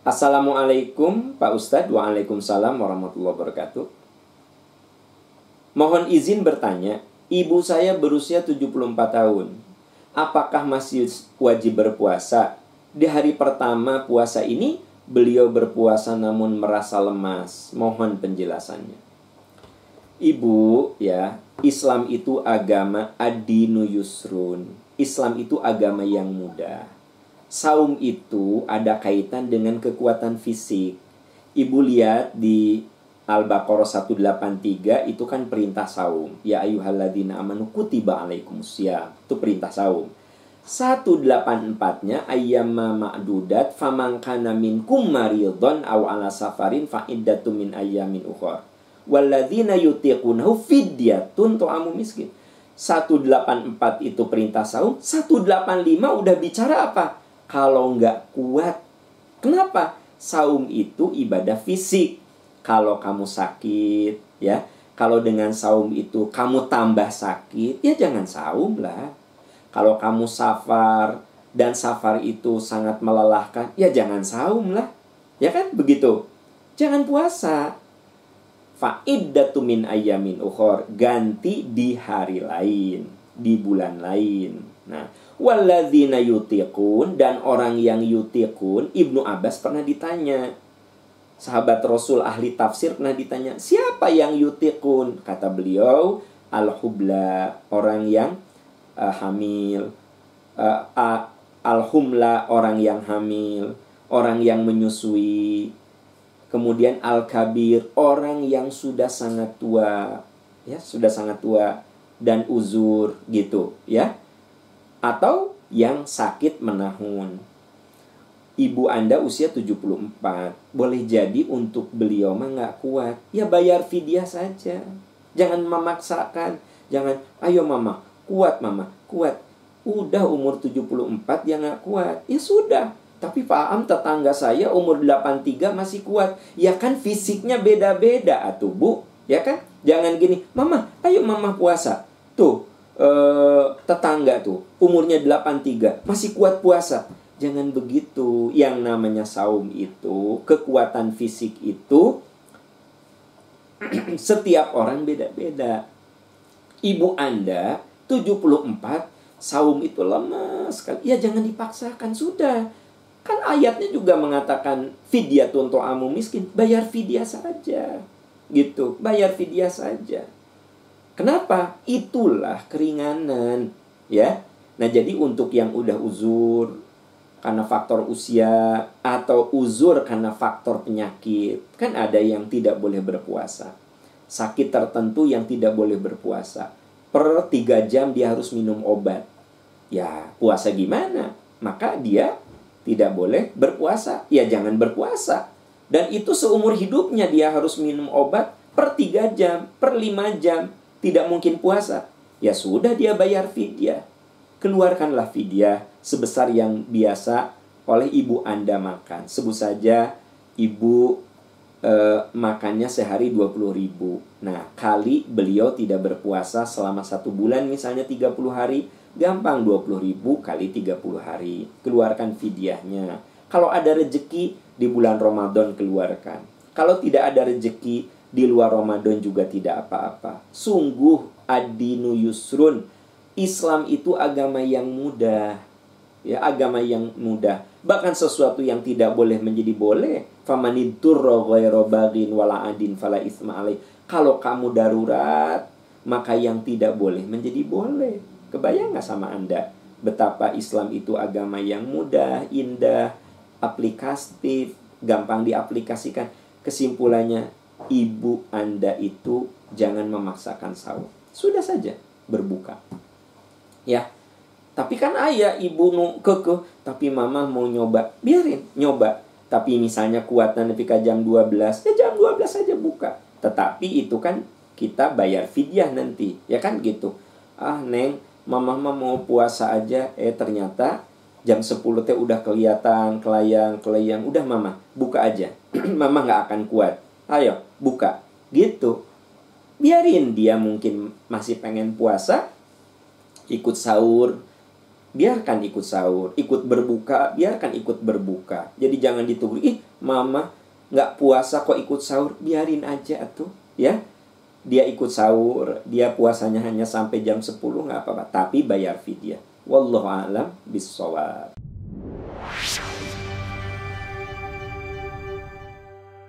Assalamualaikum Pak Ustadz. Waalaikumsalam warahmatullahi wabarakatuh. Mohon izin bertanya Ibu saya berusia 74 tahun. Apakah masih wajib berpuasa? Di hari pertama puasa ini Beliau berpuasa namun merasa lemas. Mohon penjelasannya. Ibu ya Islam itu agama adinu yusrun. Islam itu agama yang mudah saum itu ada kaitan dengan kekuatan fisik. Ibu lihat di Al-Baqarah 183 itu kan perintah saum. Ya ayyuhalladzina amanu kutiba alaikumusya. Itu perintah saum. 184-nya ayyamma ma'dudat faman kana minkum maridun aw ala safarin fa iddatu min ayyamin ukhra. Walladzina yutiqunahu fidyatun tu'amu miskin. 184 itu perintah saum, 185 udah bicara apa? Kalau nggak kuat. Kenapa? Saum itu ibadah fisik. Kalau kamu sakit, ya, kalau dengan saum itu kamu tambah sakit, ya jangan saum lah. Kalau kamu safar dan safar itu sangat melelahkan, ya jangan saum lah. Ya kan begitu. Jangan puasa. Fa'iddatu min ayamin ukhor. Ganti di hari lain. Di bulan lain. Nah, Walladzina yutiqun dan orang yang yutiqun, Ibnu Abbas pernah ditanya. Sahabat Rasul ahli tafsir pernah ditanya, siapa yang yutiqun? Kata beliau, al-hubla, orang yang uh, hamil. Uh, uh, al-humla, orang yang hamil. Orang yang menyusui. Kemudian al-kabir, orang yang sudah sangat tua. Ya, sudah sangat tua dan uzur gitu, ya atau yang sakit menahun. Ibu Anda usia 74, boleh jadi untuk beliau mah nggak kuat. Ya bayar fidyah saja. Jangan memaksakan. Jangan, ayo mama, kuat mama, kuat. Udah umur 74 ya nggak kuat. Ya sudah. Tapi Pak Am tetangga saya umur 83 masih kuat. Ya kan fisiknya beda-beda atuh Bu. Ya kan? Jangan gini, mama, ayo mama puasa. Tuh, eh, tetangga tuh umurnya 83 masih kuat puasa. Jangan begitu yang namanya saum itu kekuatan fisik itu setiap orang beda-beda. Ibu anda 74 saum itu lemas kan ya jangan dipaksakan sudah. Kan ayatnya juga mengatakan fidyah untuk amu miskin. Bayar fidyah saja. Gitu bayar fidyah saja Kenapa? Itulah keringanan, ya. Nah, jadi untuk yang udah uzur karena faktor usia atau uzur karena faktor penyakit, kan ada yang tidak boleh berpuasa. Sakit tertentu yang tidak boleh berpuasa. Per tiga jam dia harus minum obat. Ya, puasa gimana? Maka dia tidak boleh berpuasa. Ya, jangan berpuasa. Dan itu seumur hidupnya dia harus minum obat per tiga jam, per lima jam, tidak mungkin puasa, ya sudah dia bayar fidyah. Keluarkanlah fidyah sebesar yang biasa oleh ibu Anda makan. Sebut saja ibu eh, makannya sehari 20 ribu. Nah, kali beliau tidak berpuasa selama satu bulan misalnya 30 hari, gampang 20 ribu kali 30 hari. Keluarkan fidyahnya. Kalau ada rejeki di bulan Ramadan keluarkan. Kalau tidak ada rejeki di luar Ramadan juga tidak apa-apa. Sungguh adinu yusrun. Islam itu agama yang mudah. Ya, agama yang mudah. Bahkan sesuatu yang tidak boleh menjadi boleh. Wala adin fala. Kalau kamu darurat, maka yang tidak boleh menjadi boleh. Kebayang nggak sama Anda? Betapa Islam itu agama yang mudah, indah, aplikatif, gampang diaplikasikan. Kesimpulannya, ibu Anda itu jangan memaksakan sahur. Sudah saja berbuka. Ya. Tapi kan ayah ibu keke, tapi mama mau nyoba. Biarin nyoba. Tapi misalnya kuatan ketika jam 12, ya jam 12 saja buka. Tetapi itu kan kita bayar fidyah nanti, ya kan gitu. Ah, Neng, mama mau puasa aja, eh ternyata jam 10 teh udah kelihatan kelayang kelayang udah mama buka aja mama nggak akan kuat ayo buka gitu biarin dia mungkin masih pengen puasa ikut sahur biarkan ikut sahur, ikut berbuka, biarkan ikut berbuka. Jadi jangan ditunggu, ih mama nggak puasa kok ikut sahur, biarin aja tuh, ya. Dia ikut sahur, dia puasanya hanya sampai jam 10 nggak apa-apa, tapi bayar fidyah. Wallahu a'lam bishawab.